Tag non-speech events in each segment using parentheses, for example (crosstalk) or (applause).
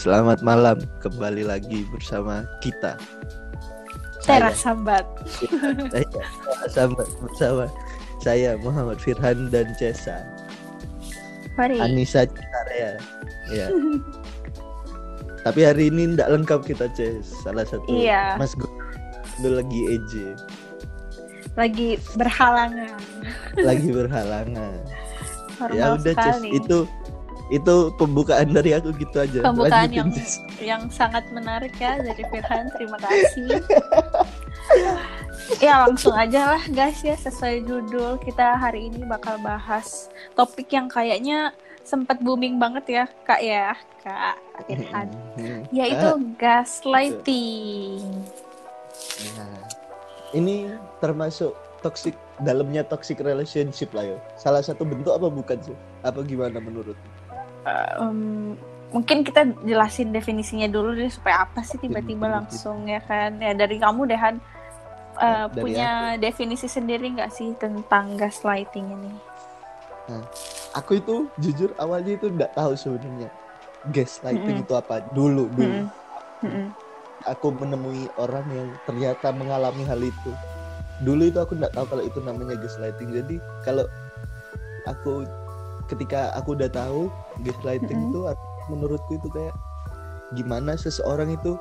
selamat malam kembali lagi bersama kita. Teras Sambat. Saya sambat bersama saya Muhammad Firhan dan Cesa. Mari. Anissa Citaria. Ya. (laughs) Tapi hari ini tidak lengkap kita Ces. Salah satu Iya. Mas Gu itu lagi EJ, Lagi berhalangan. lagi berhalangan. Normal ya udah Ces, itu itu pembukaan dari aku gitu aja. Pembukaan Lanjutin, yang Ces. yang sangat menarik ya dari Firhan. Terima kasih. (laughs) ya langsung aja lah guys ya sesuai judul kita hari ini bakal bahas topik yang kayaknya sempat booming banget ya kak ya kak Firhan (laughs) yaitu Ah, gaslighting Nah, ini termasuk toxic dalamnya toxic relationship lah ya. Salah satu bentuk apa bukan sih? Apa gimana Em, mungkin kita jelasin definisinya dulu deh supaya apa sih tiba-tiba Definisi. langsung ya kan ya dari kamu deh Han eh, Dari punya definisi sendiri nggak sih tentang gaslighting ini Aku itu jujur awalnya itu nggak tahu sebenarnya gaslighting Mm-mm. itu apa. Dulu dulu aku menemui orang yang ternyata mengalami hal itu. Dulu itu aku nggak tahu kalau itu namanya gaslighting. Jadi kalau aku ketika aku udah tahu gaslighting Mm-mm. itu artinya menurutku itu kayak gimana seseorang itu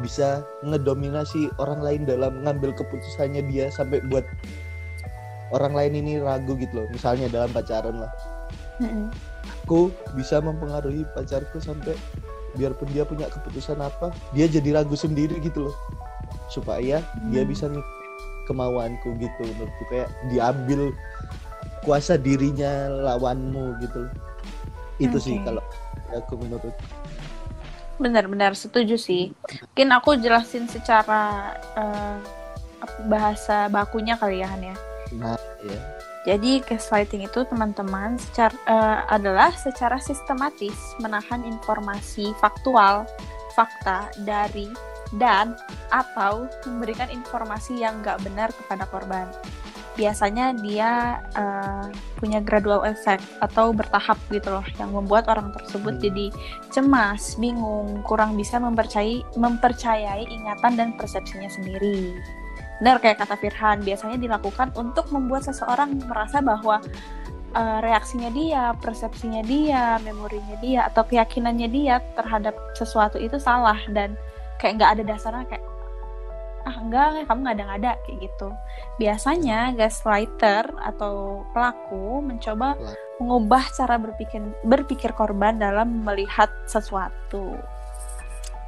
bisa ngedominasi orang lain dalam mengambil keputusannya dia sampai buat orang lain ini ragu gitu loh. Misalnya dalam pacaran lah. Mm-mm. Aku bisa mempengaruhi pacarku sampai biarpun dia punya keputusan apa, dia jadi ragu sendiri gitu loh. Supaya dia Hmm. bisa kemauanku gitu menurutku kayak diambil kuasa dirinya lawanmu gitu loh. Itu sih Oke. kalau aku menurut benar-benar setuju sih mungkin aku jelasin secara apa- bahasa bakunya kali ya Han ya nah ya. Jadi gaslighting itu teman-teman secara eh, adalah secara sistematis menahan informasi faktual, fakta dari dan atau memberikan informasi yang nggak benar kepada korban. Biasanya dia eh, punya gradual effect atau bertahap gitu loh, yang membuat orang tersebut Hmm. jadi cemas, bingung, kurang bisa mempercayai mempercayai ingatan dan persepsinya sendiri. Benar kayak kata Firhan, biasanya dilakukan untuk membuat seseorang merasa bahwa eh, reaksinya dia, persepsinya dia, memorinya dia, atau keyakinannya dia terhadap sesuatu itu salah dan kayak nggak ada dasarnya kayak ah enggak kamu nggak ada nggak ada kayak gitu. Biasanya gaslighter atau pelaku mencoba Pelaku. mengubah cara berpikir berpikir korban dalam melihat sesuatu.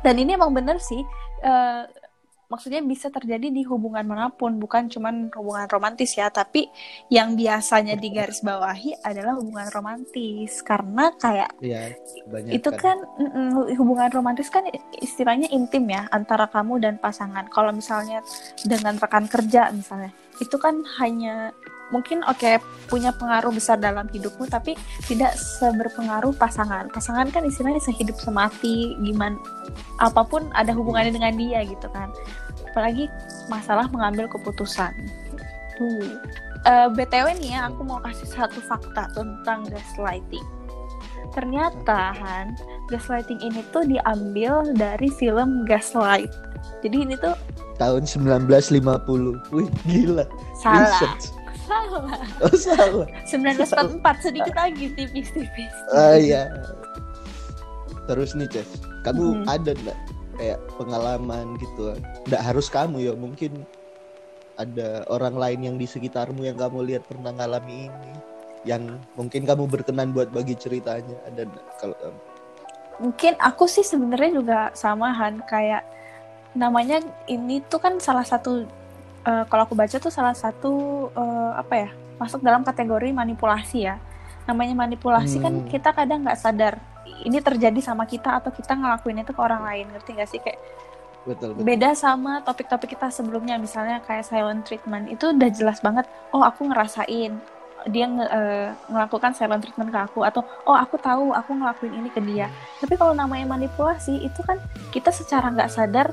Dan ini emang bener sih. eh, maksudnya bisa terjadi di hubungan mana pun bukan cuman hubungan romantis ya tapi yang biasanya digarisbawahi adalah hubungan romantis. Karena kayak banyak itu kan mm-mm, hubungan romantis kan istilahnya intim ya antara kamu dan pasangan. Kalau misalnya dengan rekan kerja misalnya itu kan hanya mungkin oke punya pengaruh besar dalam hidupmu tapi tidak seberpengaruh pasangan. Pasangan kan istilahnya sehidup semati gimana apa pun ada hubungannya dengan dia gitu kan apalagi masalah mengambil keputusan tuh Eh, btw nih ya aku mau kasih satu fakta tentang gaslighting ternyata Han gaslighting ini tuh diambil dari film Gaslight jadi ini tuh tahun 1950. Wih, gila. salah Research. salah Oh, salah. 1944 sedikit lagi tipis-tipis Ah iya. Terus nih, Ces. Kamu Mhm. ada nggak kayak pengalaman gitu? Nggak harus kamu ya, mungkin ada orang lain yang di sekitarmu yang kamu lihat pernah ngalami ini yang mungkin kamu berkenan buat bagi ceritanya ada kalau kamu? mungkin aku sih sebenarnya juga sama Han kayak namanya ini tuh kan salah satu eh, kalau aku baca tuh salah satu eh, apa ya masuk dalam kategori manipulasi ya namanya manipulasi kan Hmm. kita kadang nggak sadar ini terjadi sama kita atau kita ngelakuin itu ke orang lain ngerti gak sih? Kayak Betul, betul. beda sama topik-topik kita sebelumnya misalnya kayak silent treatment itu udah jelas banget oh aku ngerasain dia nge- melakukan silent treatment ke aku atau oh aku tahu aku ngelakuin ini ke dia. Tapi kalau namanya manipulasi itu kan kita secara nggak sadar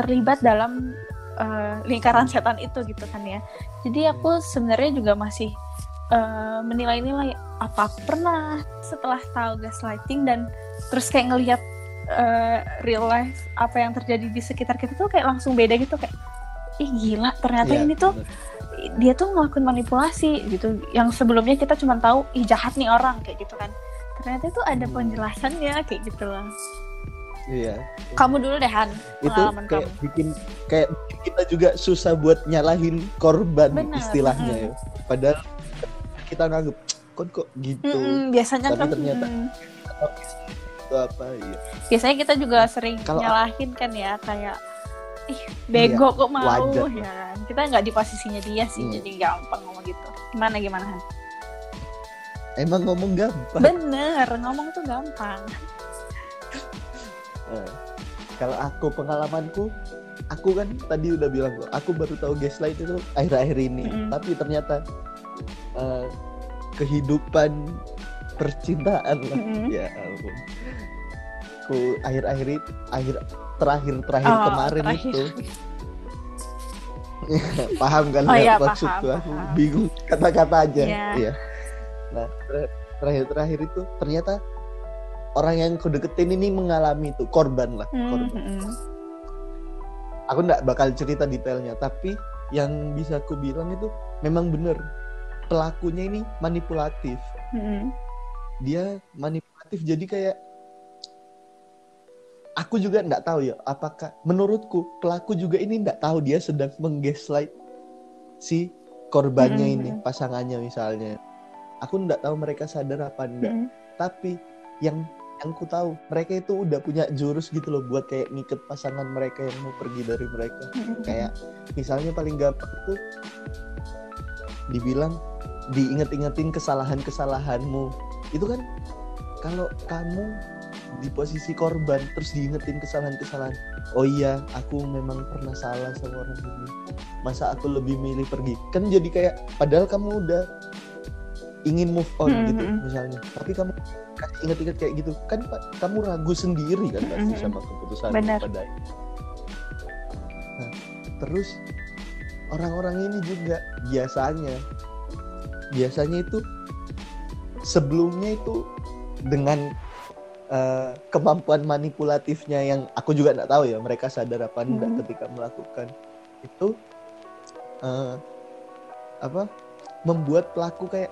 terlibat dalam eh, lingkaran setan itu gitu kan ya. Jadi aku sebenarnya juga masih eh, menilai-nilai apa pernah setelah tahu gaslighting dan terus kayak ngelihat uh, real life apa yang terjadi di sekitar kita tuh kayak langsung beda gitu kayak ih gila ternyata Iya, ini tuh bener. dia tuh ngelakuin manipulasi gitu yang sebelumnya kita cuma tahu ih jahat nih orang kayak gitu kan ternyata itu ada Hmm. penjelasannya kayak gitu loh Iya. kamu dulu deh Han Itu kayak kamu bikin kayak kita juga susah buat nyalahin korban Bener, istilahnya mm. ya. Padahal kita nganggep kok kok gitu. Mm-mm, biasanya Tapi kan ternyata- mm, Itu apa ya? biasanya kita juga sering Kalau- nyalahin kan ya kayak ih bego kok mau wajar. ya kan kita nggak di posisinya dia sih Hmm. jadi gampang ngomong gitu gimana gimana Han Emang ngomong gampang. bener ngomong tuh gampang (laughs) Eh, kalau aku pengalamanku aku kan tadi udah bilang aku baru tahu gaslight itu akhir-akhir ini Mm-mm. tapi ternyata eh, kehidupan percintaan lah Mm-mm. ya ampun ku akhir-akhir itu akhir terakhir terakhir Oh, kemarin terakhir. itu (laughs) paham kan Oh, ya maksudku paham, aku paham. bingung kata-kata aja Iya. Iya. nah ter- terakhir-terakhir itu ternyata orang yang ku deketin ini mengalami itu korban lah Hmm, korban mm-mm. aku nggak bakal cerita detailnya tapi yang bisa aku bilang itu memang bener pelakunya ini manipulatif Mm-mm. dia manipulatif jadi kayak aku juga nggak tahu ya apakah menurutku pelaku juga ini nggak tahu dia sedang menggaslight si korbannya Mm-mm. ini pasangannya misalnya aku nggak tahu mereka sadar apa enggak Mm-mm. tapi yang yang ku tahu mereka itu udah punya jurus gitu loh buat kayak ngiket pasangan mereka yang mau pergi dari mereka Mm-mm. kayak misalnya paling gampang itu dibilang diinget-ingetin kesalahan-kesalahanmu. Itu kan kalau kamu di posisi korban terus diingetin kesalahan-kesalahan oh iya aku memang pernah salah sama orang ini. Masa aku lebih milih pergi? Kan jadi kayak padahal kamu udah ingin move on Mm-mm. gitu misalnya. Tapi kamu kasih inget-inget kayak gitu. Kan Pak, kamu ragu sendiri kan pasti Mm-mm. sama keputusan pada nah terus orang-orang ini juga biasanya biasanya itu sebelumnya itu dengan eh, kemampuan manipulatifnya yang aku juga nggak tahu ya mereka sadar apa enggak Mhm. ketika melakukan itu eh, apa membuat pelaku kayak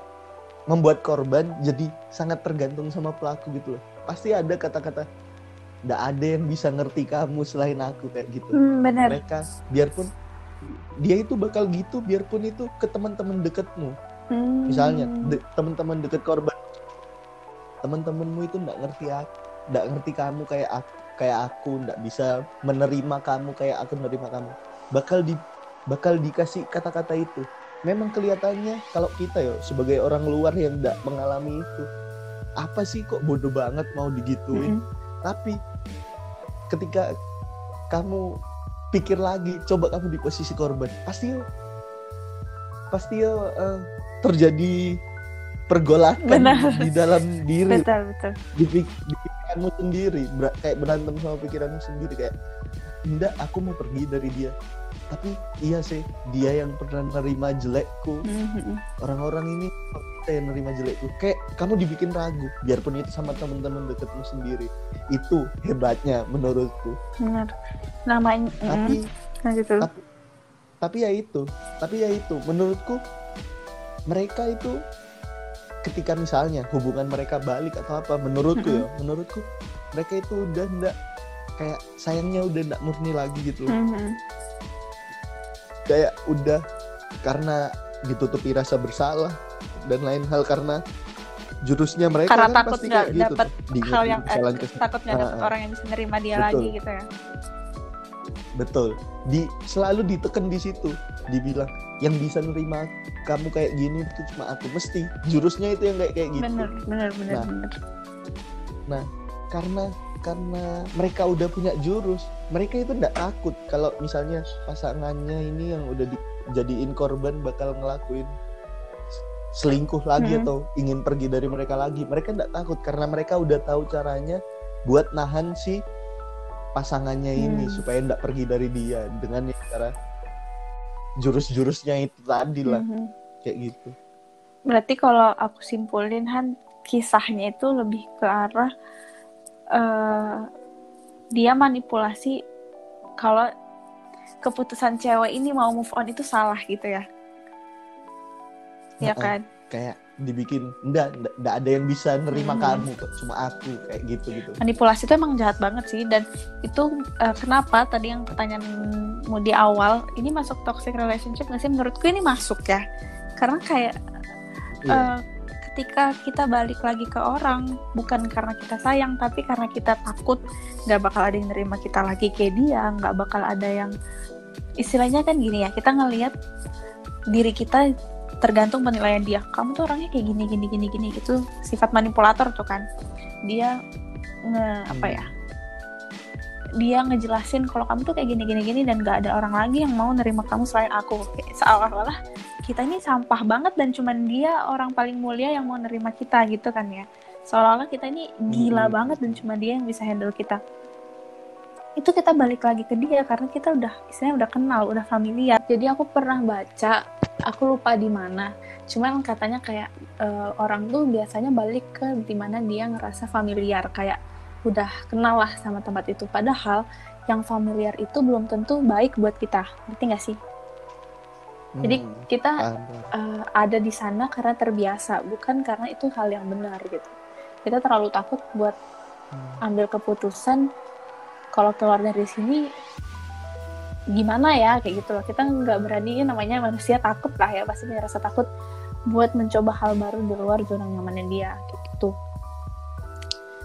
membuat korban jadi sangat tergantung sama pelaku gitu loh. Pasti ada kata-kata nggak ada yang bisa ngerti kamu selain aku kayak gitu. Hmm, bener mereka biarpun dia itu bakal gitu biarpun itu ke teman-teman deketmu Hmm. misalnya de- teman-teman deket korban teman-temanmu itu nggak ngerti aku nggak ngerti kamu kayak aku kayak aku nggak bisa menerima kamu kayak aku menerima kamu bakal di bakal dikasih kata-kata itu memang kelihatannya kalau kita ya sebagai orang luar yang nggak mengalami itu apa sih kok bodoh banget mau digituin Mm-mm. tapi ketika kamu pikir lagi coba kamu di posisi korban pasti yo pasti yo eh, terjadi pergolakan Benar. di dalam diri. Betul betul. Di, pik- di pikiranmu sendiri. Ber- kayak berantem sama pikiranmu sendiri. Kayak enggak aku mau pergi dari dia. Tapi iya sih dia yang pernah nerima jelekku. Mhm. orang-orang ini kita yang nerima jelekku. Kayak kamu dibikin ragu. Biarpun itu sama teman-teman deketmu sendiri. Itu hebatnya menurutku. Bener namanya tapi lanjut dulu tapi tapi ya itu. Tapi ya itu. Menurutku mereka itu ketika misalnya hubungan mereka balik atau apa menurutku ya menurutku mereka itu udah ndak kayak sayangnya udah ndak murni lagi gitu loh. Kayak udah karena ditutupi rasa bersalah dan lain hal karena jurusnya mereka karena kan takut pasti nggak kayak gitu dapat hal yang eh, kesalahan kesalahan. takut nggak Ah, ah. orang yang bisa nerima dia Betul. lagi gitu ya betul di selalu diteken di situ dibilang yang bisa nerima kamu kayak gini itu cuma aku mesti jurusnya itu yang kayak kayak gitu bener bener bener Nah. bener karena karena mereka udah punya jurus mereka itu nggak takut kalau misalnya pasangannya ini yang udah dijadiin korban bakal ngelakuin selingkuh lagi Hmm. atau ingin pergi dari mereka lagi mereka nggak takut karena mereka udah tahu caranya buat nahan si pasangannya ini Hmm. supaya nggak pergi dari dia dengan cara jurus-jurusnya itu tadi lah Mhm. kayak gitu berarti kalau aku simpulin Han kisahnya itu lebih ke arah eh, dia manipulasi kalau keputusan cewek ini mau move on itu salah gitu ya ya Heeh. kan kayak dibikin enggak enggak, ada yang bisa nerima Hmm. kamu kok cuma aku kayak gitu gitu manipulasi itu emang jahat banget sih dan itu eh, kenapa tadi yang pertanyaanmu di awal ini masuk toxic relationship nggak sih menurutku ini masuk ya karena kayak Iya. eh, ketika kita balik lagi ke orang bukan karena kita sayang tapi karena kita takut nggak bakal ada yang nerima kita lagi kayak dia nggak bakal ada yang istilahnya kan gini ya kita ngelihat diri kita tergantung penilaian dia. Kamu tuh orangnya kayak gini gini gini gini itu sifat manipulator tuh kan. Dia nge apa Hmm. ya? Dia ngejelasin kalau kamu tuh kayak gini gini gini dan gak ada orang lagi yang mau nerima kamu selain aku. Kayak seolah-olah kita ini sampah banget dan cuman dia orang paling mulia yang mau nerima kita gitu kan ya. Seolah-olah kita ini gila Hmm. banget dan cuma dia yang bisa handle kita. Itu kita balik lagi ke dia karena kita udah istilahnya udah kenal udah familiar. Jadi aku pernah baca aku lupa di mana. Cuman katanya kayak eh, orang tuh biasanya balik ke di mana dia ngerasa familiar kayak udah kenal lah sama tempat itu. Padahal yang familiar itu belum tentu baik buat kita. Ngerti gak sih? Jadi Hmm, kita paham, paham. eh, ada di sana karena terbiasa bukan karena itu hal yang benar gitu. Kita terlalu takut buat Hmm. ambil keputusan kalau keluar dari sini gimana ya kayak gitu loh. Kita nggak berani namanya manusia takut lah ya pasti punya rasa takut buat mencoba hal baru di luar zona nyamannya dia gitu.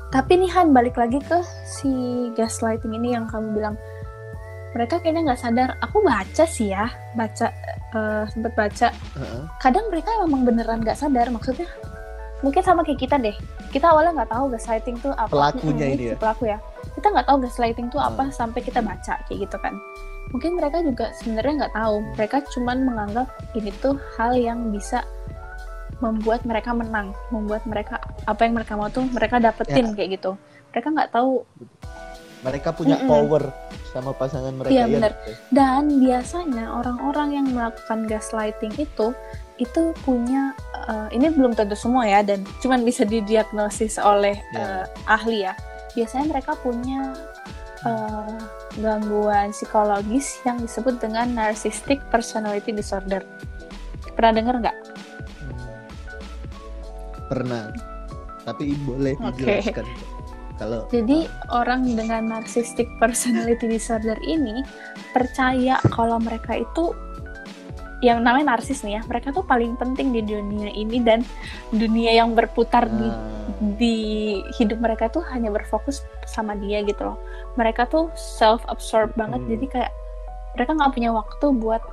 Tapi nih Han balik lagi ke si gaslighting ini yang kamu bilang. Mereka kayaknya nggak sadar. Aku baca sih ya baca eh, sempet baca. Heeh. kadang mereka memang beneran nggak sadar maksudnya mungkin sama kayak kita deh. Kita awalnya nggak tahu gaslighting tuh apa. Pelakunya Mm-mm, ini ya? si pelaku ya. Kita nggak tahu gaslighting tuh apa sampai kita baca kayak gitu kan mungkin mereka juga sebenarnya nggak tahu mereka cuman menganggap ini tuh hal yang bisa membuat mereka menang membuat mereka apa yang mereka mau tuh mereka dapetin kayak gitu mereka nggak tahu mereka punya Mm-mm. power sama pasangan mereka Iya, ya gitu. Dan biasanya orang-orang yang melakukan gaslighting itu itu punya eh, ini belum tentu semua ya dan cuman bisa didiagnosis oleh Ya. eh, ahli ya. Biasanya mereka punya eh, gangguan psikologis yang disebut dengan narcissistic personality disorder. Pernah dengar nggak? Hmm. pernah tapi boleh Oke. dijelaskan kalau Jadi orang dengan narcissistic personality disorder ini percaya kalau mereka itu yang namanya narsis nih ya, mereka tuh paling penting di dunia ini dan dunia yang berputar di Ah, di hidup mereka tuh hanya berfokus sama dia gitu loh. Mereka tuh self absorbed banget Hmm. jadi kayak mereka nggak punya waktu buat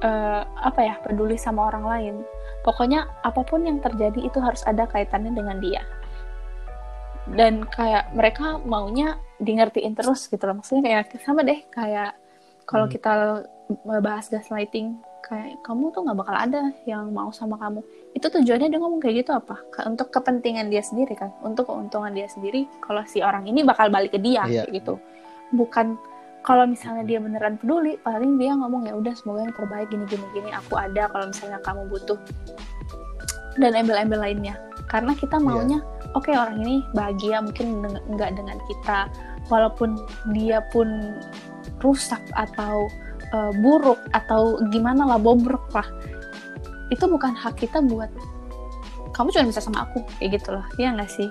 eh, apa ya peduli sama orang lain. Pokoknya apa pun yang terjadi itu harus ada kaitannya dengan dia. Dan kayak mereka maunya di ngertiin terus gitu loh. Maksudnya kayak sama deh kayak kalau Hmm. kita bahas gaslighting kayak kamu tuh nggak bakal ada yang mau sama kamu itu tujuannya dia ngomong kayak gitu apa? Untuk kepentingan dia sendiri kan? Untuk keuntungan dia sendiri kalau si orang ini bakal balik ke dia Iya. kayak gitu. Bukan kalau misalnya dia beneran peduli paling dia ngomong ya udah semoga yang terbaik gini gini gini aku ada kalau misalnya kamu butuh. Dan embel-embel lainnya. Karena kita Iya. maunya oke orang ini bahagia mungkin nggak dengan kita. Walaupun dia pun rusak atau uh, buruk atau gimana lah bobrok lah itu bukan hak kita buat kamu cuma bisa sama aku kayak gitu loh ya nggak sih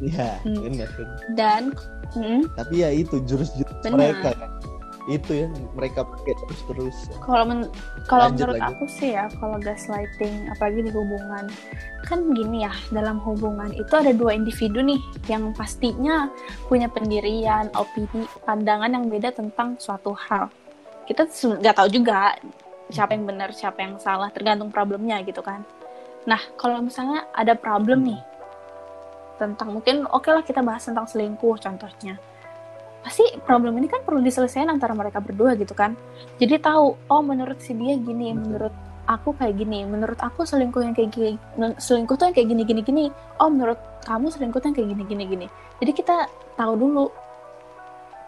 iya Hmm. benar, benar. dan mm, tapi ya itu jurus-jurus mereka kan. itu yang mereka pakai terus-terus kalau men- kalau menurut lanjut. aku sih ya kalau gaslighting apalagi di hubungan kan gini ya dalam hubungan itu ada dua individu nih yang pastinya punya pendirian opini pandangan yang beda tentang suatu hal kita nggak tahu juga siapa yang benar siapa yang salah tergantung problemnya gitu kan. Nah kalau misalnya ada problem nih tentang mungkin oke lah kita bahas tentang selingkuh contohnya. Pasti problem ini kan perlu diselesaikan antara mereka berdua gitu kan. Jadi tahu oh menurut si dia gini Betul. menurut aku kayak gini menurut aku selingkuh yang kayak gini selingkuh tuh yang kayak gini gini gini. Oh menurut kamu selingkuh tuh yang kayak gini gini gini. Jadi kita tahu dulu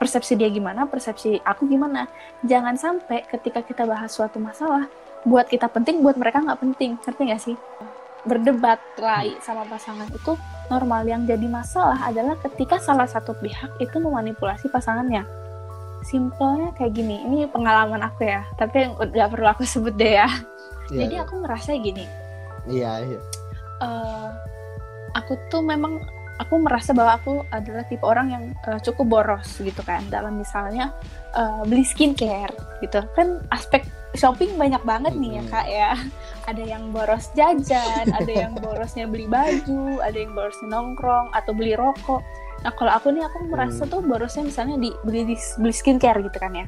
persepsi dia gimana persepsi aku gimana. Jangan sampai ketika kita bahas suatu masalah buat kita penting buat mereka nggak penting. Ngerti nggak sih? Berdebat lah sama pasangan itu normal. Yang jadi masalah adalah ketika salah satu pihak itu memanipulasi pasangannya. Simpelnya kayak gini ini pengalaman aku ya tapi nggak perlu aku sebut deh ya. Iya, jadi iya. aku merasa gini. Iya iya. Eh, aku tuh memang aku merasa bahwa aku adalah tipe orang yang eh, cukup boros gitu kan. Dalam misalnya eh, beli skincare gitu. Kan aspek shopping banyak banget nih ya kak ya. Ada yang boros jajan (laughs) ada yang borosnya beli baju ada yang borosnya nongkrong atau beli rokok. Nah kalau aku nih aku merasa Hmm. tuh borosnya misalnya di beli beli skincare gitu kan ya.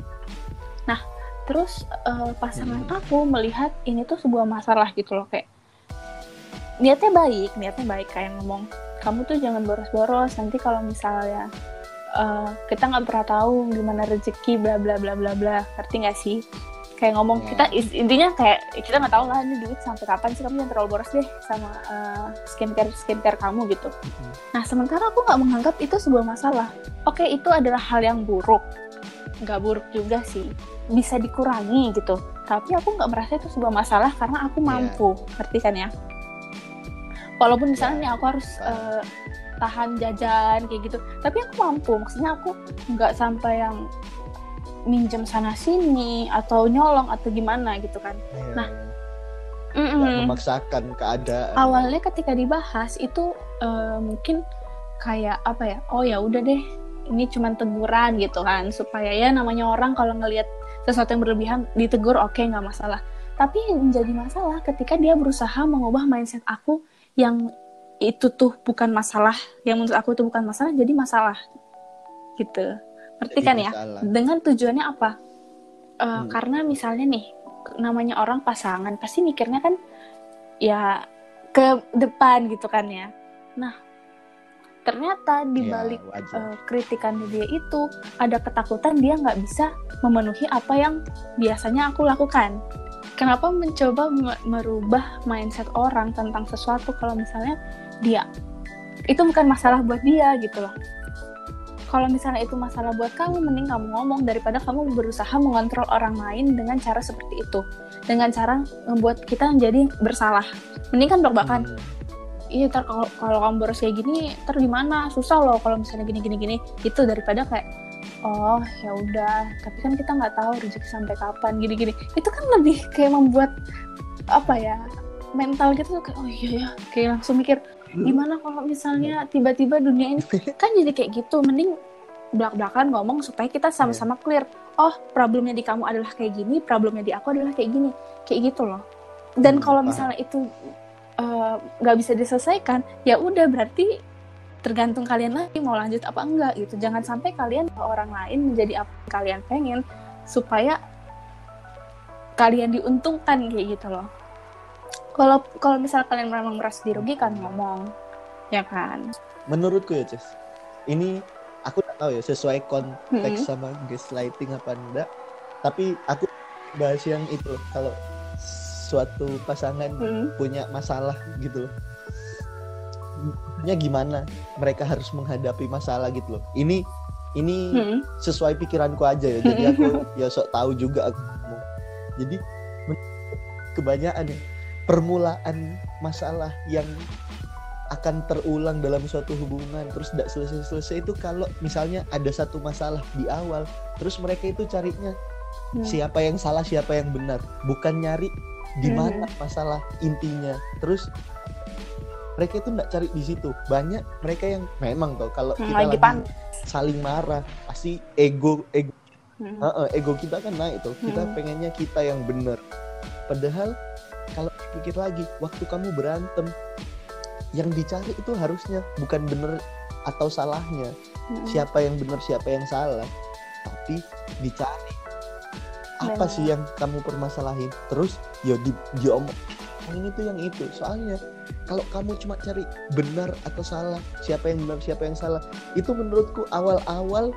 Nah terus eh, pasangan Hmm. aku melihat ini tuh sebuah masalah gitu loh kayak niatnya baik niatnya baik kayak ngomong kamu tuh jangan boros-boros. Nanti kalau misalnya eh, kita nggak pernah tahu gimana rezeki bla bla bla bla bla. Ngerti nggak sih? Kayak ngomong Ya. kita intinya kayak kita nggak tahu lah ini duit sampai kapan sih kamu jangan terlalu boros deh sama eh, skincare skincare kamu gitu. Mhm. nah sementara aku nggak menganggap itu sebuah masalah. Oke itu adalah hal yang buruk. Nggak buruk juga sih. Bisa dikurangi gitu. Tapi aku nggak merasa itu sebuah masalah karena aku Iya. mampu. Ngerti kan ya walaupun misalnya Ya, nih aku harus eh, tahan jajan kayak gitu. Tapi aku mampu maksudnya aku nggak sampai yang minjem sana sini atau nyolong atau gimana gitu kan. Iya, Nah, memaksakan keadaan. Awalnya ketika dibahas itu eh, mungkin kayak apa ya oh ya udah deh ini cuman teguran gitu kan. Supaya ya namanya orang kalau ngelihat sesuatu yang berlebihan ditegur oke nggak masalah. Tapi yang menjadi masalah ketika dia berusaha mengubah mindset aku yang itu tuh bukan masalah yang menurut aku itu bukan masalah jadi masalah gitu ngerti kan ya masalah. dengan tujuannya apa Eh, Hmm. karena misalnya nih namanya orang pasangan pasti mikirnya kan ya ke depan gitu kan ya nah ternyata di Iya, balik wajar. eh, kritikan dia itu ada ketakutan dia nggak bisa memenuhi apa yang biasanya aku lakukan kenapa mencoba me- merubah mindset orang tentang sesuatu kalau misalnya dia itu bukan masalah buat dia gitu loh. Kalau misalnya itu masalah buat kamu mending kamu ngomong daripada kamu berusaha mengontrol orang lain dengan cara seperti itu. Dengan cara membuat kita menjadi bersalah. Mending kan belak-belakan Hmm. iya. Ntar kalau kalau kamu boros kayak gini ntar gimana susah loh kalau misalnya gini gini gini. Itu daripada kayak oh ya udah. Tapi kan kita nggak tahu rezeki sampai kapan gini gini itu kan lebih kayak membuat apa ya mental gitu tuh kayak oh iya ya kayak langsung mikir gimana kalau misalnya tiba-tiba dunia ini (laughs) kan jadi kayak gitu. Mending belak-belakan ngomong supaya kita sama-sama clear. Oh problemnya di kamu adalah kayak gini problemnya di aku adalah kayak gini. Kayak gitu loh. Dan Hmm, kalau misalnya itu eh, nggak bisa diselesaikan ya udah berarti tergantung kalian lagi mau lanjut apa enggak gitu jangan sampai kalian orang lain menjadi apa yang kalian pengen supaya kalian diuntungkan kayak gitu loh kalau kalau misalnya kalian memang merasa dirugikan ngomong ya kan menurutku ya Ces ini aku nggak tahu ya sesuai konteks Mm-mm. sama gaslighting apa enggak tapi aku bahas yang itu kalau suatu pasangan Mm. punya masalah gitu loh Maksudnya gimana mereka harus menghadapi masalah gitu loh ini ini Mm. sesuai pikiranku aja ya jadi aku (laughs) ya sok tahu juga aku ngomong. jadi kebanyakan ya, permulaan masalah yang akan terulang dalam suatu hubungan terus tidak selesai-selesai itu kalau misalnya ada satu masalah di awal terus mereka itu carinya Hmm. siapa yang salah siapa yang benar bukan nyari di Hmm. mana masalah intinya terus mereka itu nggak cari di situ. Banyak mereka yang memang tuh kalau Hmm, kita lagi lagi pan- saling marah pasti ego ego. Hmm. Heeh, ego kita kan naik tuh. Kita Hmm. pengennya kita yang benar padahal kalau pikir lagi waktu kamu berantem yang dicari itu harusnya bukan benar atau salahnya. Mm. siapa yang benar siapa yang salah. Tapi dicari. Apa Benar. sih yang kamu permasalahin? Terus ya di diomong ini tuh yang itu. Soalnya kalau kamu cuma cari benar atau salah siapa yang benar siapa yang salah itu menurutku awal-awal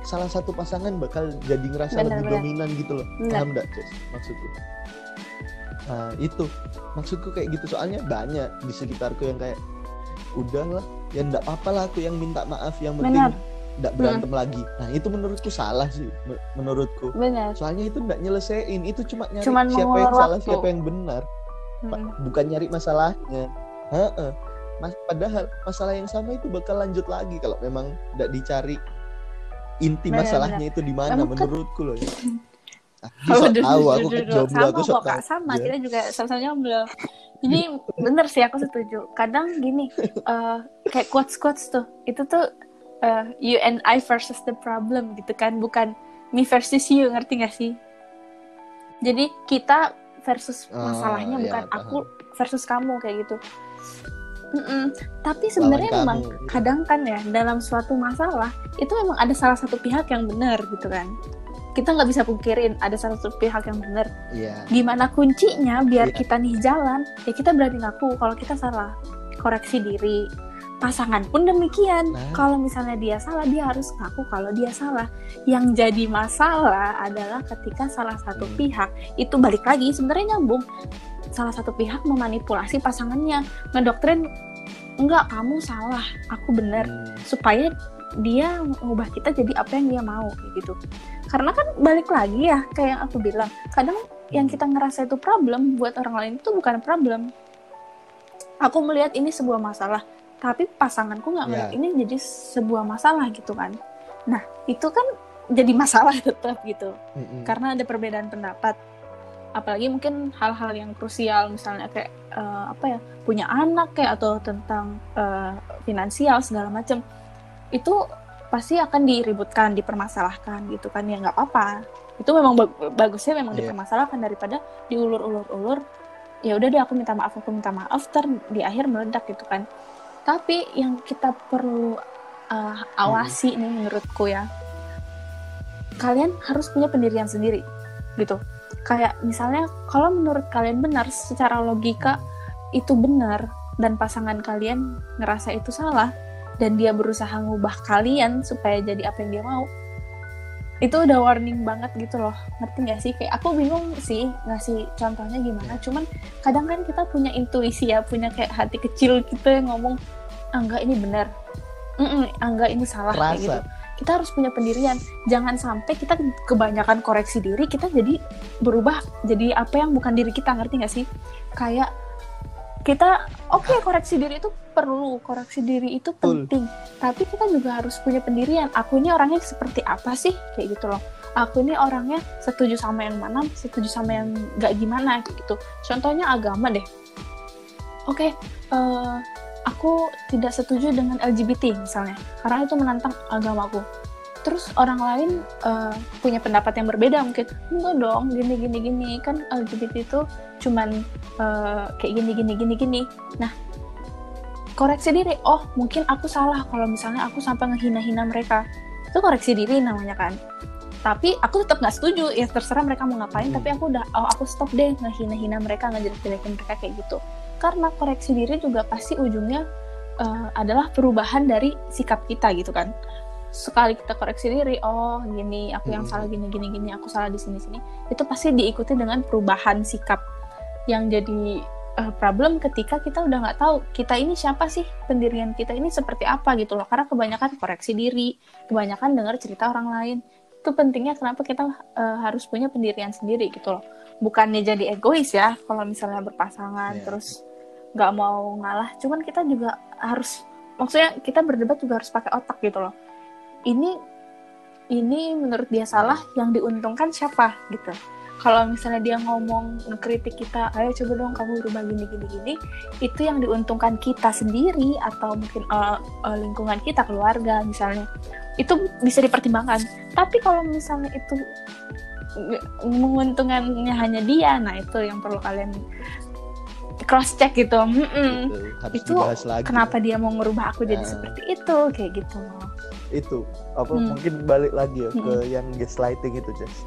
salah satu pasangan bakal jadi ngerasa Benar, lebih benar. dominan gitu loh. Benar. paham nggak Ces? Maksudku. Nah itu. Maksudku kayak gitu. Soalnya banyak di sekitarku yang kayak udahlah ya ndak apa-apa lah aku yang minta maaf yang penting ndak berantem lagi. Nah itu menurutku salah sih me- menurutku. Benar. Soalnya itu ndak nyelesain. Itu cuma nyari Cuman siapa yang salah waktu. siapa yang benar Pak. Mm. bukan nyari masalahnya Heeh. mas padahal masalah yang sama itu bakal lanjut lagi kalau memang tidak dicari inti Benar, masalahnya itu di mana kan- menurutku loh ya. (laughs) Aku Oh, duduk, tahu, aku kan jomblo, sama aku kok kak tahu. sama Ya. kita juga sama-sama jomblo ini bener sih aku setuju kadang gini (laughs) eh, kayak quotes quotes tuh itu tuh eh, you and I versus the problem gitu kan bukan me versus you ngerti gak sih jadi kita versus Oh, masalahnya iya, bukan paham. aku versus kamu kayak gitu Mm-mm. tapi sebenarnya memang kamu. kadang kan ya dalam suatu masalah itu memang ada salah satu pihak yang benar gitu kan kita nggak bisa pungkirin ada salah satu pihak yang benar Iya. gimana kuncinya biar Iya. kita nih jalan ya kita berani ngaku kalau kita salah koreksi diri pasangan pun demikian. Nah. kalau misalnya dia salah dia harus ngaku kalau dia salah. Yang jadi masalah adalah ketika salah satu Hmm. pihak itu balik lagi sebenarnya nyambung. Salah satu pihak memanipulasi pasangannya ngedoktrin enggak kamu salah aku benar. Hmm. supaya dia ngubah kita jadi apa yang dia mau gitu. Karena kan balik lagi ya kayak yang aku bilang kadang yang kita ngerasa itu problem buat orang lain itu bukan problem. Aku melihat ini sebuah masalah tapi pasanganku nggak melihat Ya. ini jadi sebuah masalah gitu kan. Nah itu kan jadi masalah (laughs) tetap gitu. Mm-mm. karena ada perbedaan pendapat. Apalagi mungkin hal-hal yang krusial misalnya kayak eh, apa ya punya anak kayak atau tentang eh, finansial segala macam itu pasti akan diributkan dipermasalahkan gitu kan. Ya nggak apa-apa. Itu memang bag- bagusnya memang Iya. dipermasalahkan daripada diulur-ulur-ulur. Ya udah deh aku minta maaf aku minta maaf ter di akhir meledak gitu kan tapi yang kita perlu eh, awasi nih menurutku ya kalian harus punya pendirian sendiri gitu. Kayak misalnya kalau menurut kalian benar secara logika itu benar dan pasangan kalian ngerasa itu salah dan dia berusaha ngubah kalian supaya jadi apa yang dia mau itu udah warning banget gitu loh. Ngerti gak sih? Kayak aku bingung sih ngasih contohnya gimana. Cuman kadang kan kita punya intuisi ya punya kayak hati kecil gitu yang ngomong angga ini benar Mm-mm, angga ini salah kayak Rasa. gitu. Kita harus punya pendirian. Jangan sampai kita kebanyakan koreksi diri kita jadi berubah jadi apa yang bukan diri kita ngerti gak sih? Kayak kita oke koreksi diri itu perlu koreksi diri itu Betul. penting. Tapi kita juga harus punya pendirian. Aku ini orangnya seperti apa sih? Kayak gitu loh. Aku ini orangnya setuju sama yang mana setuju sama yang nggak gimana kayak gitu. Contohnya agama deh. Oke eh, aku tidak setuju dengan LGBT misalnya. Karena itu menantang agamaku. Terus orang lain eh, punya pendapat yang berbeda mungkin. Enggak dong gini gini gini. Kan LGBT itu cuman eh, kayak gini gini gini gini. Nah koreksi diri. Oh mungkin aku salah kalau misalnya aku sampai ngehina-hina mereka. Itu koreksi diri namanya kan. Tapi aku tetap nggak setuju. Ya terserah mereka mau ngapain. Hmm. tapi aku udah oh aku stop deh ngehina-hina mereka ngejelek-jelekin mereka kayak gitu karena koreksi diri juga pasti ujungnya eh, adalah perubahan dari sikap kita gitu kan sekali kita koreksi diri oh gini aku yang Mm-mm. salah gini gini gini aku salah di sini sini itu pasti diikuti dengan perubahan sikap yang jadi eh, problem ketika kita udah nggak tahu kita ini siapa sih pendirian kita ini seperti apa gitu loh karena kebanyakan koreksi diri kebanyakan dengar cerita orang lain itu pentingnya kenapa kita eh, harus punya pendirian sendiri gitu loh bukannya jadi egois ya kalau misalnya berpasangan Iya. terus nggak mau ngalah cuman kita juga harus maksudnya kita berdebat juga harus pakai otak gitu loh. Ini ini menurut dia salah yang diuntungkan siapa gitu. Kalau misalnya dia ngomong ngekritik kita ayo coba dong kamu berubah gini gini gini itu yang diuntungkan kita sendiri atau mungkin eh, lingkungan kita keluarga misalnya. Itu bisa dipertimbangkan. Tapi kalau misalnya itu menguntungkannya hanya dia nah itu yang perlu kalian cross check gitu Mm-mm. Gitu. harus Itu lagi kenapa dia mau ngerubah aku jadi Nah. seperti itu kayak gitu itu apa Hmm. mungkin balik lagi ya ke Mm-mm. yang gaslighting itu Jess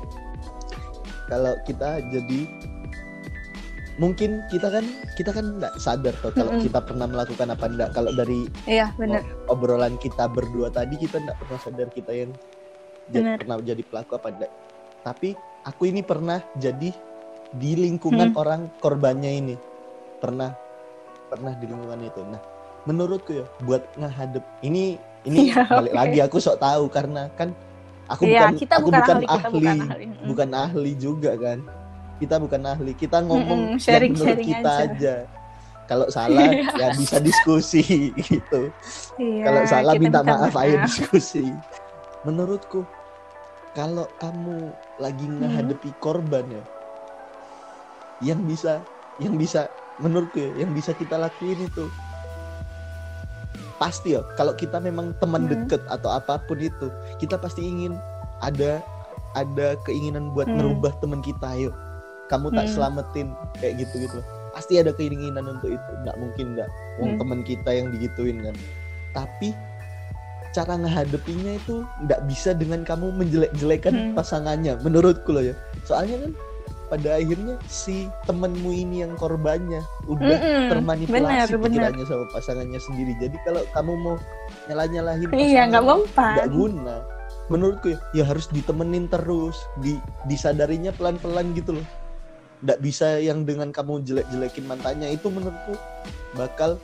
kalau kita jadi mungkin kita kan kita kan nggak sadar tuh kalau Mm-mm. kita pernah melakukan apa enggak kalau dari iya bener ob- obrolan kita berdua tadi kita nggak pernah sadar kita yang Bener. pernah jadi pelaku apa enggak tapi aku ini pernah jadi di lingkungan Hmm. orang korbannya ini pernah pernah di lingkungan itu nah menurutku ya buat ngehadep ini ini Iya, balik lagi aku sok tahu karena kan aku Iya, bukan kita aku bukan ahli, kita ahli bukan ahli. Mm. bukan ahli juga kan kita bukan ahli kita ngomong Mm-mm, yang sharing- menurut sharing kita aja. aja. kalau salah (laughs) ya bisa diskusi (laughs) gitu Iya, kalau salah minta maaf ayo diskusi menurutku kalau kamu lagi Hmm. menghadapi korban ya yang bisa yang bisa menurutku ya, yang bisa kita lakuin itu pasti ya kalau kita memang teman Hmm. deket atau apa pun itu kita pasti ingin ada ada keinginan buat Hmm. merubah teman kita ayo kamu tak Hmm. selamatin kayak gitu gitu pasti ada keinginan untuk itu nggak mungkin nggak wong Hmm. teman kita yang digituin kan tapi cara ngehadapinya itu nggak bisa dengan kamu menjelek-jelekan Hmm. pasangannya menurutku loh ya soalnya kan pada akhirnya si temenmu ini yang korbannya udah Mm-mm, termanipulasi bener, bener. pikirannya sama pasangannya sendiri jadi kalau kamu mau nyalah-nyalahin Iya, nggak mempan. nggak guna menurutku ya, ya harus ditemenin terus di disadarinya pelan-pelan gitu loh nggak bisa yang dengan kamu jelek-jelekin mantannya itu menurutku bakal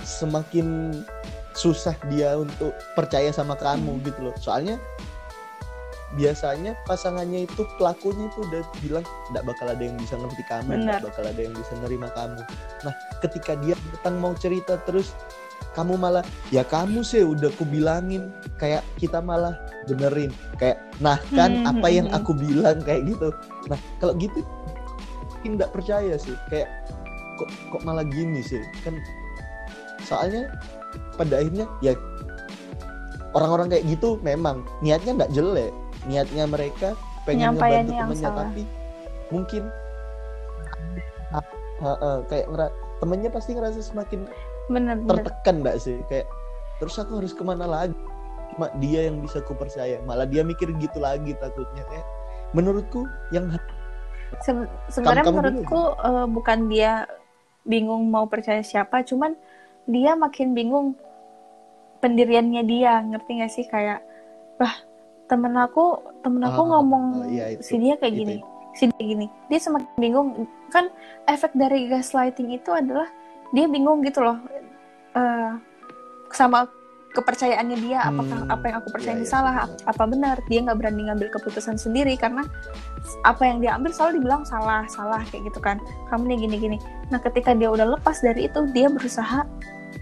semakin susah dia untuk percaya sama kamu Hmm. gitu loh soalnya biasanya pasangannya itu pelakunya itu udah bilang nggak bakal ada yang bisa ngerti kamu nggak bakal ada yang bisa nerima kamu. Nah ketika dia datang mau cerita terus kamu malah ya kamu sih udah ku bilangin kayak kita malah benerin kayak nah kan Hmm, apa hmm, yang hmm. aku bilang kayak gitu. Nah kalau gitu mungkin nggak percaya sih kayak kok kok malah gini sih? Kan soalnya pada akhirnya ya orang-orang kayak gitu memang niatnya nggak jelek niatnya mereka pengen ngebantu temennya salah. tapi mungkin ha- ha- ha, kayak ngera- temennya pasti ngerasa semakin bener bener. tertekan nggak sih. Kayak terus aku harus ke mana lagi? Cuma dia yang bisa ku percaya. Malah dia mikir gitu lagi takutnya. Kayak menurutku yang Se- sebenarnya Kamu- kamu dulu menurutku eh, bukan dia bingung mau percaya siapa cuman dia makin bingung pendiriannya dia. Ngerti gak sih? Kayak wah temen aku temen aku Ah, ngomong iya, itu. si dia kayak Itu, gini si dia gini. Dia semakin bingung. Kan efek dari gaslighting itu adalah dia bingung gitu loh eh, sama kepercayaannya dia apakah Hmm, apa yang aku percaya iya, ini iya, salah benar. apa benar. Dia nggak berani ngambil keputusan sendiri karena apa yang dia ambil selalu dibilang salah salah kayak gitu kan. Kamu nih gini gini nah ketika dia udah lepas dari itu dia berusaha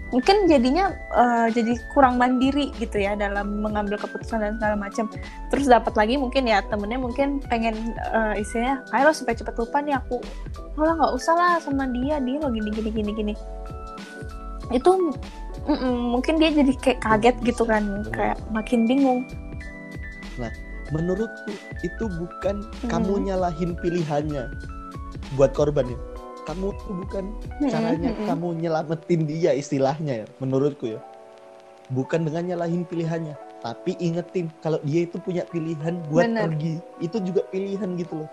mungkin jadinya eh, jadi kurang mandiri gitu ya dalam mengambil keputusan dan segala macam. Terus dapat lagi mungkin ya temennya mungkin pengen eh, istilahnya ayo lo supaya cepet lupa nih aku. Malah nggak usah lah sama dia dia lo gini gini gini gini. Itu mm-mm, mungkin dia jadi kayak kaget gitu kan kayak makin bingung. Menurutku itu bukan Hmm. kamu nyalahin pilihannya buat korban ya kamu itu bukan caranya kamu nyelamatin dia istilahnya ya menurutku ya. Bukan dengan nyalahin pilihannya tapi ingetin kalau dia itu punya pilihan buat Bener. pergi. Itu juga pilihan gitu loh.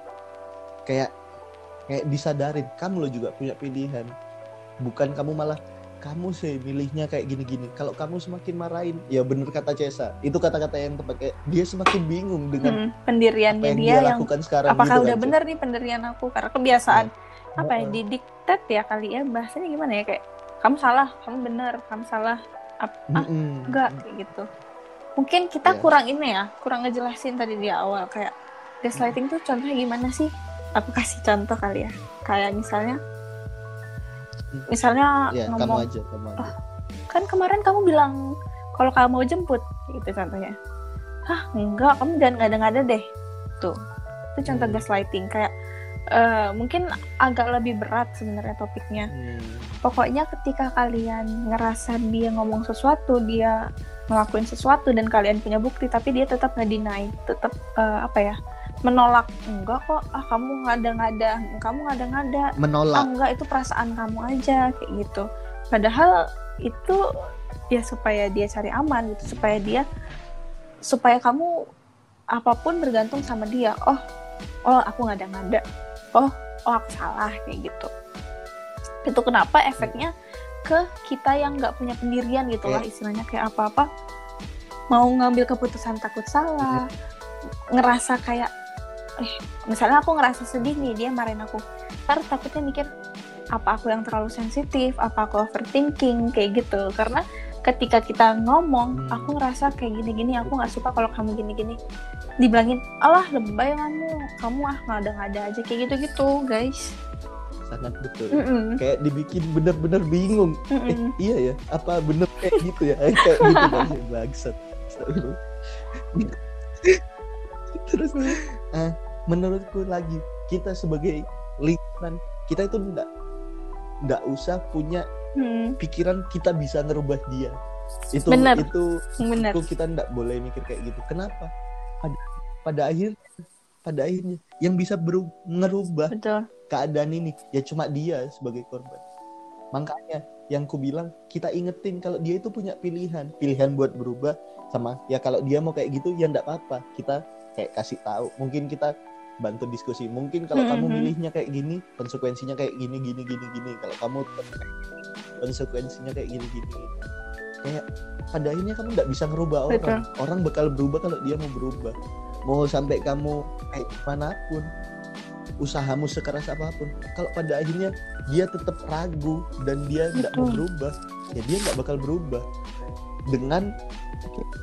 Kayak kayak disadarin kamu lo juga punya pilihan. Bukan kamu malah kamu sih milihnya kayak gini-gini. Kalau kamu semakin marahin ya bener kata Cesa itu kata-kata yang tepat kayak dia semakin bingung dengan Mm, pendiriannya apa yang dia, dia, yang lakukan sekarang apakah gitu udah kan, bener nih pendirian aku? Karena kebiasaan apa ya didiktet ya kali ya bahasanya gimana ya kayak kamu salah kamu bener kamu salah ah Mm-mm. enggak kayak gitu mungkin kita Iya. kurang ini ya kurang ngejelasin tadi di awal kayak gaslighting tuh contohnya gimana sih aku kasih contoh kali ya kayak misalnya misalnya ya kamu ngomong aja kamu aja kan kemarin kamu bilang kalau kamu mau jemput gitu contohnya hah enggak kamu jangan ngada-ngada deh tuh itu contoh Hmm. gaslighting kayak eh, mungkin agak lebih berat sebenarnya topiknya. Hmm. pokoknya ketika kalian ngerasa dia ngomong sesuatu dia ngelakuin sesuatu dan kalian punya bukti tapi dia tetap nge-deny tetap eh, apa ya menolak enggak kok ah kamu ngada-ngada kamu ngada-ngada. Ah menolak enggak itu perasaan kamu aja kayak gitu. Padahal itu ya supaya dia cari aman gitu supaya dia supaya kamu apa pun bergantung sama dia. Oh oh aku ngada-ngada oh oh aku salah kayak gitu. Itu kenapa efeknya ke kita yang nggak punya pendirian gitu lah istilahnya kayak apa-apa mau ngambil keputusan takut salah ngerasa kayak eh misalnya aku ngerasa sedih nih dia marahin aku ntar takutnya mikir apa aku yang terlalu sensitif apa aku overthinking kayak gitu. Karena ketika kita ngomong Hmm. aku ngerasa kayak gini-gini aku nggak suka kalau kamu gini-gini dibilangin alah lebay kamu kamu ah ngada-ngada aja kayak gitu-gitu guys sangat betul Mm-mm. kayak dibikin bener-bener bingung eh Mm-mm. iya ya apa bener kayak gitu ya kayak gitu kan (laughs) bangsat Astagfirullah. terus eh, menurutku lagi kita sebagai lingkungan kita itu enggak enggak usah punya Mm, pikiran kita bisa ngerubah dia. Itu Bener. itu bener itu kita enggak boleh mikir kayak gitu. Kenapa? Pada pada akhir pada akhirnya yang bisa betul. keadaan ini ya cuma dia sebagai korban. Makanya yang ku bilang kita ingetin kalau dia itu punya pilihan. Pilihan buat berubah sama ya kalau dia mau kayak gitu ya enggak apa-apa. Kita kayak kasih tahu. Mungkin kita bantu diskusi. Mungkin kalau kamu Mhm. milihnya kayak gini konsekuensinya kayak gini gini gini gini. Kalau kamu konsekuensinya kayak gini gini kayak pada akhirnya kamu nggak bisa ngerubah Betul. orang orang bakal berubah kalau dia mau berubah. Mau sampai kamu kayak gimana pun usahamu sekeras apa pun kalau pada akhirnya dia tetap ragu dan dia nggak mau berubah ya dia nggak bakal berubah. Dengan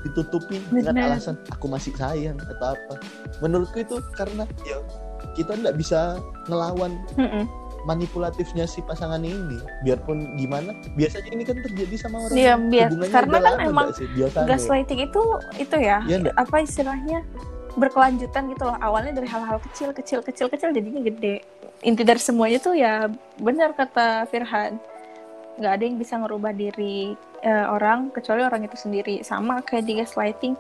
ditutupi dengan alasan aku masih sayang atau apa. Menurutku itu karena ya kita nggak bisa ngelawan Mm-mm. Manipulatifnya si pasangan ini. Biarpun gimana biasanya ini kan terjadi sama orang. Iya, biar- karena kan emang gaslighting itu itu ya nggak? apa istilahnya berkelanjutan gitu loh. Awalnya dari hal-hal kecil kecil kecil kecil jadinya gede. Inti dari semuanya tuh ya benar kata Firhan. Nggak ada yang bisa ngerubah diri eh, orang kecuali orang itu sendiri. Sama kayak di gaslighting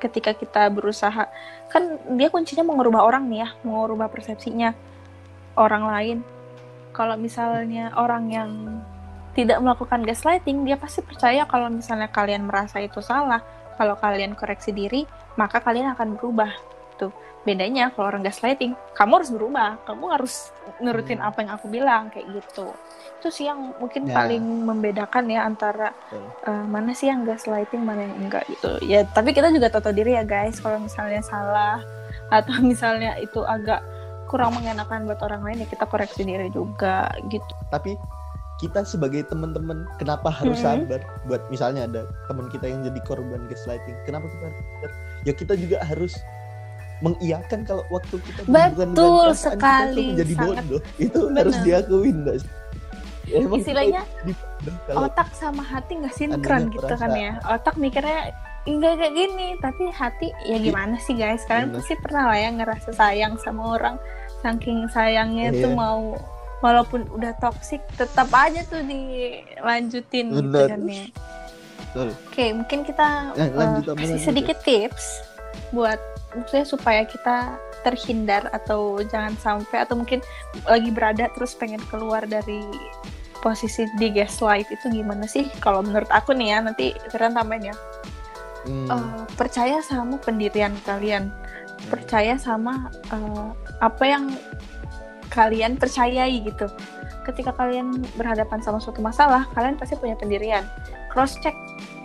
ketika kita berusaha. Kan dia kuncinya mau ngerubah orang nih ya mau ngerubah persepsinya orang lain kalau misalnya orang yang tidak melakukan gaslighting dia pasti percaya kalau misalnya kalian merasa itu salah. Kalau kalian koreksi diri maka kalian akan berubah. Tuh bedanya kalau orang gaslighting kamu harus berubah. Kamu harus nurutin Hmm. apa yang aku bilang kayak gitu. Itu sih yang mungkin Ya. paling membedakan ya antara eh, mana sih yang gaslighting mana yang enggak gitu. Ya tapi kita juga tahu diri ya guys. Kalau misalnya salah atau misalnya itu agak kurang mengenakan buat orang lain ya kita koreksi diri juga gitu. Tapi kita sebagai teman-teman kenapa harus Mhm. sabar buat misalnya ada teman kita yang jadi korban gaslighting? Kenapa kita harus sabar? Ya kita juga harus mengiyakan kalau waktu kita Betul kita sekali, tuh menjadi sangat bodoh. Itu harus benar. diakuin mbak Ya, kita Istilahnya, otak sama hati nggak sinkron gitu kan ya. Otak mikirnya enggak kayak gini tapi hati ya gimana sih guys? Kalian Bener. pasti pernah lah ya ngerasa sayang sama orang. Saking sayangnya Iya. tuh mau walaupun udah toksik tetap aja tuh dilanjutin gitu Bener. kan ya oke mungkin kita Eh, lanjut, Om, kasih lanjut, sedikit tips buat maksudnya supaya kita terhindar atau jangan sampai atau mungkin lagi berada terus pengen keluar dari posisi di gaslight itu gimana sih? Kalau menurut aku nih ya nanti kalian tambahin ya Hmm, Eh, percaya sama pendirian kalian. Percaya sama eh, apa yang kalian percayai gitu. Ketika kalian berhadapan sama suatu masalah kalian pasti punya pendirian. Cross check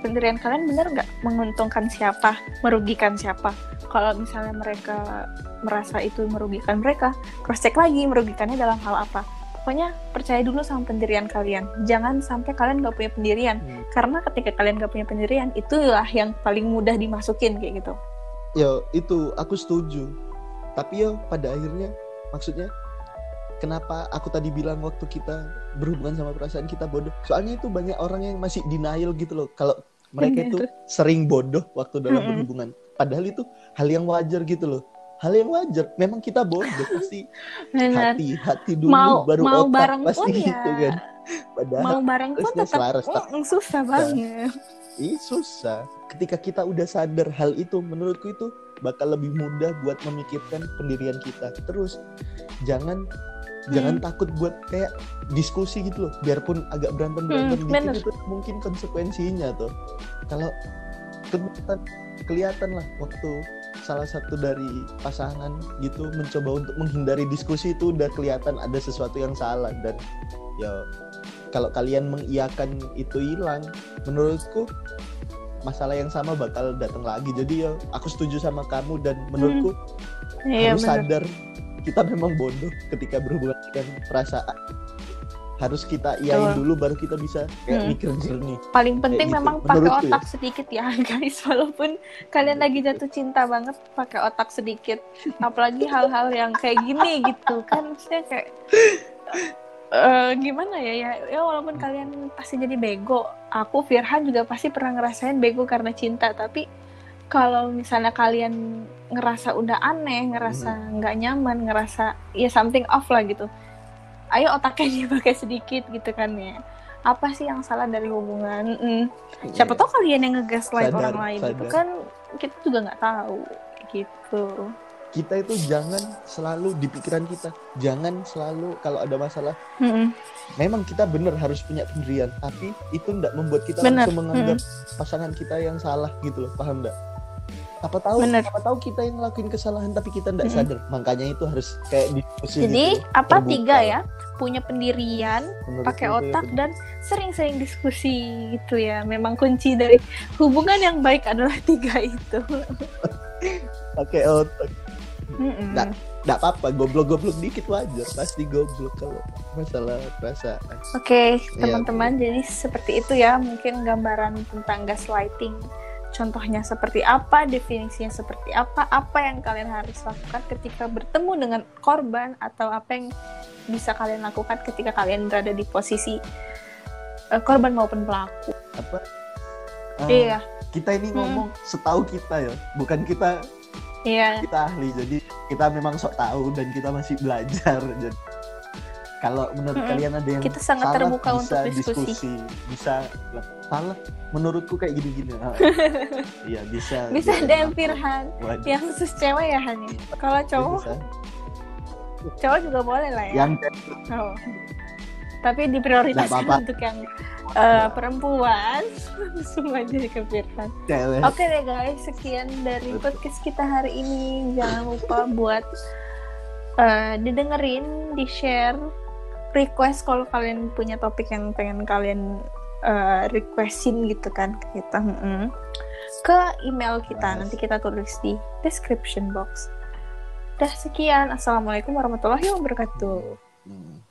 pendirian kalian benar nggak? Menguntungkan siapa? Merugikan siapa? Kalau misalnya mereka merasa itu merugikan mereka cross check lagi merugikannya dalam hal apa pokoknya percaya dulu sama pendirian kalian. Jangan sampai kalian nggak punya pendirian. Hmm. karena ketika kalian nggak punya pendirian itulah yang paling mudah dimasukin kayak gitu. Ya itu aku setuju. Tapi ya pada akhirnya maksudnya kenapa aku tadi bilang waktu kita berhubungan sama perasaan kita bodoh? Soalnya itu banyak orang yang masih denial gitu loh. Kalau mereka itu sering bodoh waktu dalam berhubungan. Padahal itu hal yang wajar gitu loh hal yang wajar memang kita bodoh (laughs) pasti benar hati hati dulu mau baru mau otak bareng pasti pun ya gitu kan padahal mau bareng pun tetap selaras, tak- mm, susah banget Ih susah. Ketika kita udah sadar hal itu, menurutku itu bakal lebih mudah buat memikirkan pendirian kita. Terus jangan jangan Hmm. takut buat kayak diskusi gitu loh. Biarpun agak berantem berantem Hmm, dikit bener. itu mungkin konsekuensinya tuh. Kalau kelihatan kelihatan lah waktu salah satu dari pasangan gitu mencoba untuk menghindari diskusi itu udah kelihatan ada sesuatu yang salah dan ya kalau kalian mengiyakan itu hilang menurutku masalah yang sama bakal datang lagi. Jadi ya aku setuju sama kamu dan menurutku iya harus benar. sadar kita memang bodoh ketika berhubungan dengan perasaan harus kita Betul. dulu baru kita bisa kayak Hmm. mikir jernih. Paling penting gitu, memang pakai ya. otak sedikit ya (laughs) guys. Walaupun kalian lagi jatuh cinta banget pakai otak sedikit. Apalagi hal-hal yang kayak gini gitu kan. Maksudnya kayak eh, gimana ya? Ya ya walaupun kalian pasti jadi bego aku Firhan juga pasti pernah ngerasain bego karena cinta. Tapi kalau misalnya kalian ngerasa udah aneh ngerasa nggak nyaman ngerasa ya something off lah gitu ayo otaknya (laughs) dipakai sedikit gitu kan ya. Apa sih yang salah dari hubungan? Mm. siapa Iya. tahu kalian yang ngegaslight Sadar, orang lain gitu sadar. kan kita juga nggak tahu gitu. Kita itu jangan selalu di pikiran kita. Jangan selalu kalau ada masalah. Mm-mm. memang kita bener harus punya pendirian tapi itu tidak membuat kita Bener, langsung menganggap pasangan kita yang salah gitu loh. Paham nggak apa tahu Bener. apa tahu kita yang ngelakuin kesalahan tapi kita tidak Mm-mm. sadar makanya itu harus kayak diskusi jadi gitu, apa terbuka. tiga ya punya pendirian pakai ya otak dan sering-sering diskusi gitu ya. Memang kunci dari hubungan yang baik adalah tiga itu. (laughs) pakai otak. Nggak. nggak apa-apa goblok-goblok dikit wajar pasti goblok kalau masalah perasaan Oke, Iya, teman-teman, jadi seperti itu ya mungkin gambaran tentang gaslighting. Contohnya seperti apa, definisinya seperti apa, apa yang kalian harus lakukan ketika bertemu dengan korban atau apa yang bisa kalian lakukan ketika kalian berada di posisi eh, korban maupun pelaku. apa Ah, Iya, kita ini Hmm. ngomong setahu kita ya bukan kita iya. kita ahli jadi kita memang sok tahu dan kita masih belajar (laughs) jadi kalau menurut Mm-mm. kalian ada yang Kita sangat salah, terbuka bisa untuk diskusi. bisa salah menurutku kayak gini-gini Ah, (laughs) iya bisa Bisa Bisa. DM Firhan yang khusus cewek ya Han ya? Kalau cowok, Bisa. cowok juga boleh lah ya. yang Oh. Tapi diprioritaskan apa-apa. untuk yang eh, perempuan langsung aja ke Firhan. Oke deh guys, sekian dari podcast kita hari ini. Jangan lupa buat eh, didengerin, di share, request kalau kalian punya topik yang pengen kalian eh, requestin gitu kan ke kita. Mm-mm. Ke email kita, nanti kita tulis di description box. Dah sekian, assalamualaikum warahmatullahi wabarakatuh. Hmm.